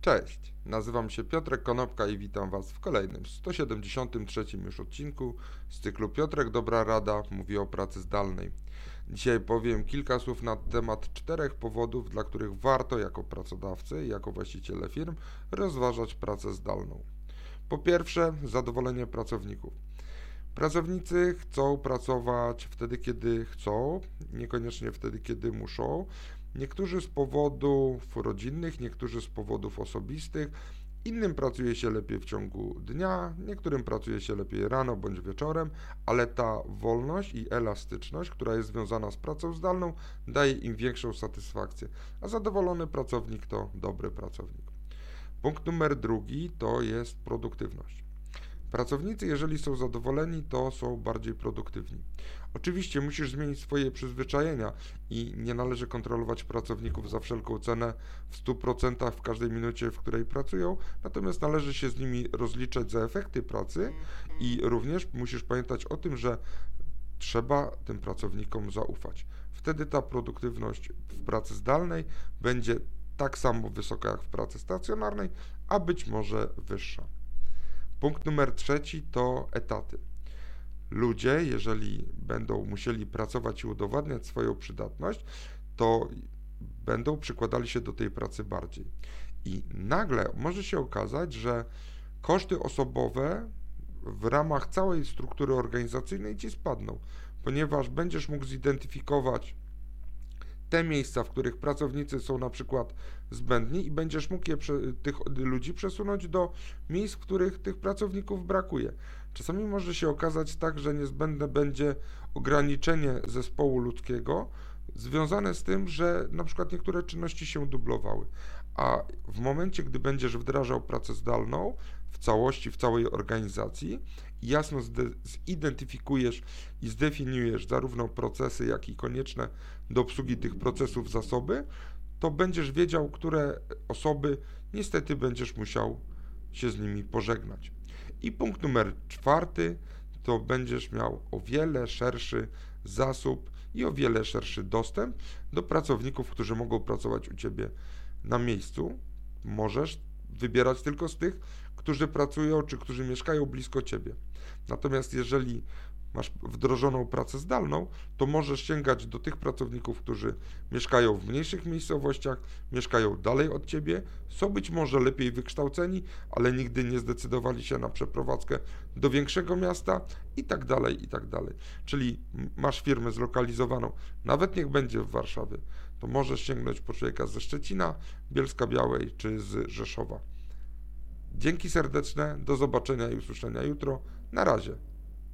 Cześć, nazywam się Piotrek Konopka i witam Was w kolejnym 173 już odcinku z cyklu Piotrek Dobra Rada mówi o pracy zdalnej. Dzisiaj powiem kilka słów na temat czterech powodów, dla których warto jako pracodawcy i jako właściciele firm rozważać pracę zdalną. Po pierwsze, zadowolenie pracowników. Pracownicy chcą pracować wtedy, kiedy chcą, niekoniecznie wtedy, kiedy muszą. Niektórzy z powodów rodzinnych, niektórzy z powodów osobistych. Innym pracuje się lepiej w ciągu dnia, niektórym pracuje się lepiej rano bądź wieczorem, ale ta wolność i elastyczność, która jest związana z pracą zdalną, daje im większą satysfakcję. A zadowolony pracownik to dobry pracownik. Punkt numer drugi to jest produktywność. Pracownicy, jeżeli są zadowoleni, to są bardziej produktywni. Oczywiście musisz zmienić swoje przyzwyczajenia i nie należy kontrolować pracowników za wszelką cenę w 100% w każdej minucie, w której pracują, natomiast należy się z nimi rozliczać za efekty pracy i również musisz pamiętać o tym, że trzeba tym pracownikom zaufać. Wtedy ta produktywność w pracy zdalnej będzie tak samo wysoka jak w pracy stacjonarnej, a być może wyższa. Punkt numer trzeci to etaty. Ludzie, jeżeli będą musieli pracować i udowadniać swoją przydatność, to będą przykładali się do tej pracy bardziej. I nagle może się okazać, że koszty osobowe w ramach całej struktury organizacyjnej ci spadną, ponieważ będziesz mógł zidentyfikować te miejsca, w których pracownicy są na przykład zbędni i będziesz mógł je, tych ludzi przesunąć do miejsc, w których tych pracowników brakuje. Czasami może się okazać tak, że niezbędne będzie ograniczenie zespołu ludzkiego związane z tym, że na przykład niektóre czynności się dublowały. A w momencie, gdy będziesz wdrażał pracę zdalną w całości, w całej organizacji, jasno zidentyfikujesz i zdefiniujesz zarówno procesy, jak i konieczne do obsługi tych procesów zasoby, to będziesz wiedział, które osoby niestety będziesz musiał się z nimi pożegnać. I punkt numer czwarty to będziesz miał o wiele szerszy zasób i o wiele szerszy dostęp do pracowników, którzy mogą pracować u Ciebie na miejscu. Możesz wybierać tylko z tych, którzy pracują czy którzy mieszkają blisko Ciebie. Natomiast jeżeli masz wdrożoną pracę zdalną, to możesz sięgać do tych pracowników, którzy mieszkają w mniejszych miejscowościach, mieszkają dalej od ciebie, są być może lepiej wykształceni, ale nigdy nie zdecydowali się na przeprowadzkę do większego miasta i tak dalej, i tak dalej. Czyli masz firmę zlokalizowaną, nawet niech będzie w Warszawie, to możesz sięgnąć po człowieka ze Szczecina, Bielska Białej czy z Rzeszowa. Dzięki serdeczne, do zobaczenia i usłyszenia jutro. Na razie.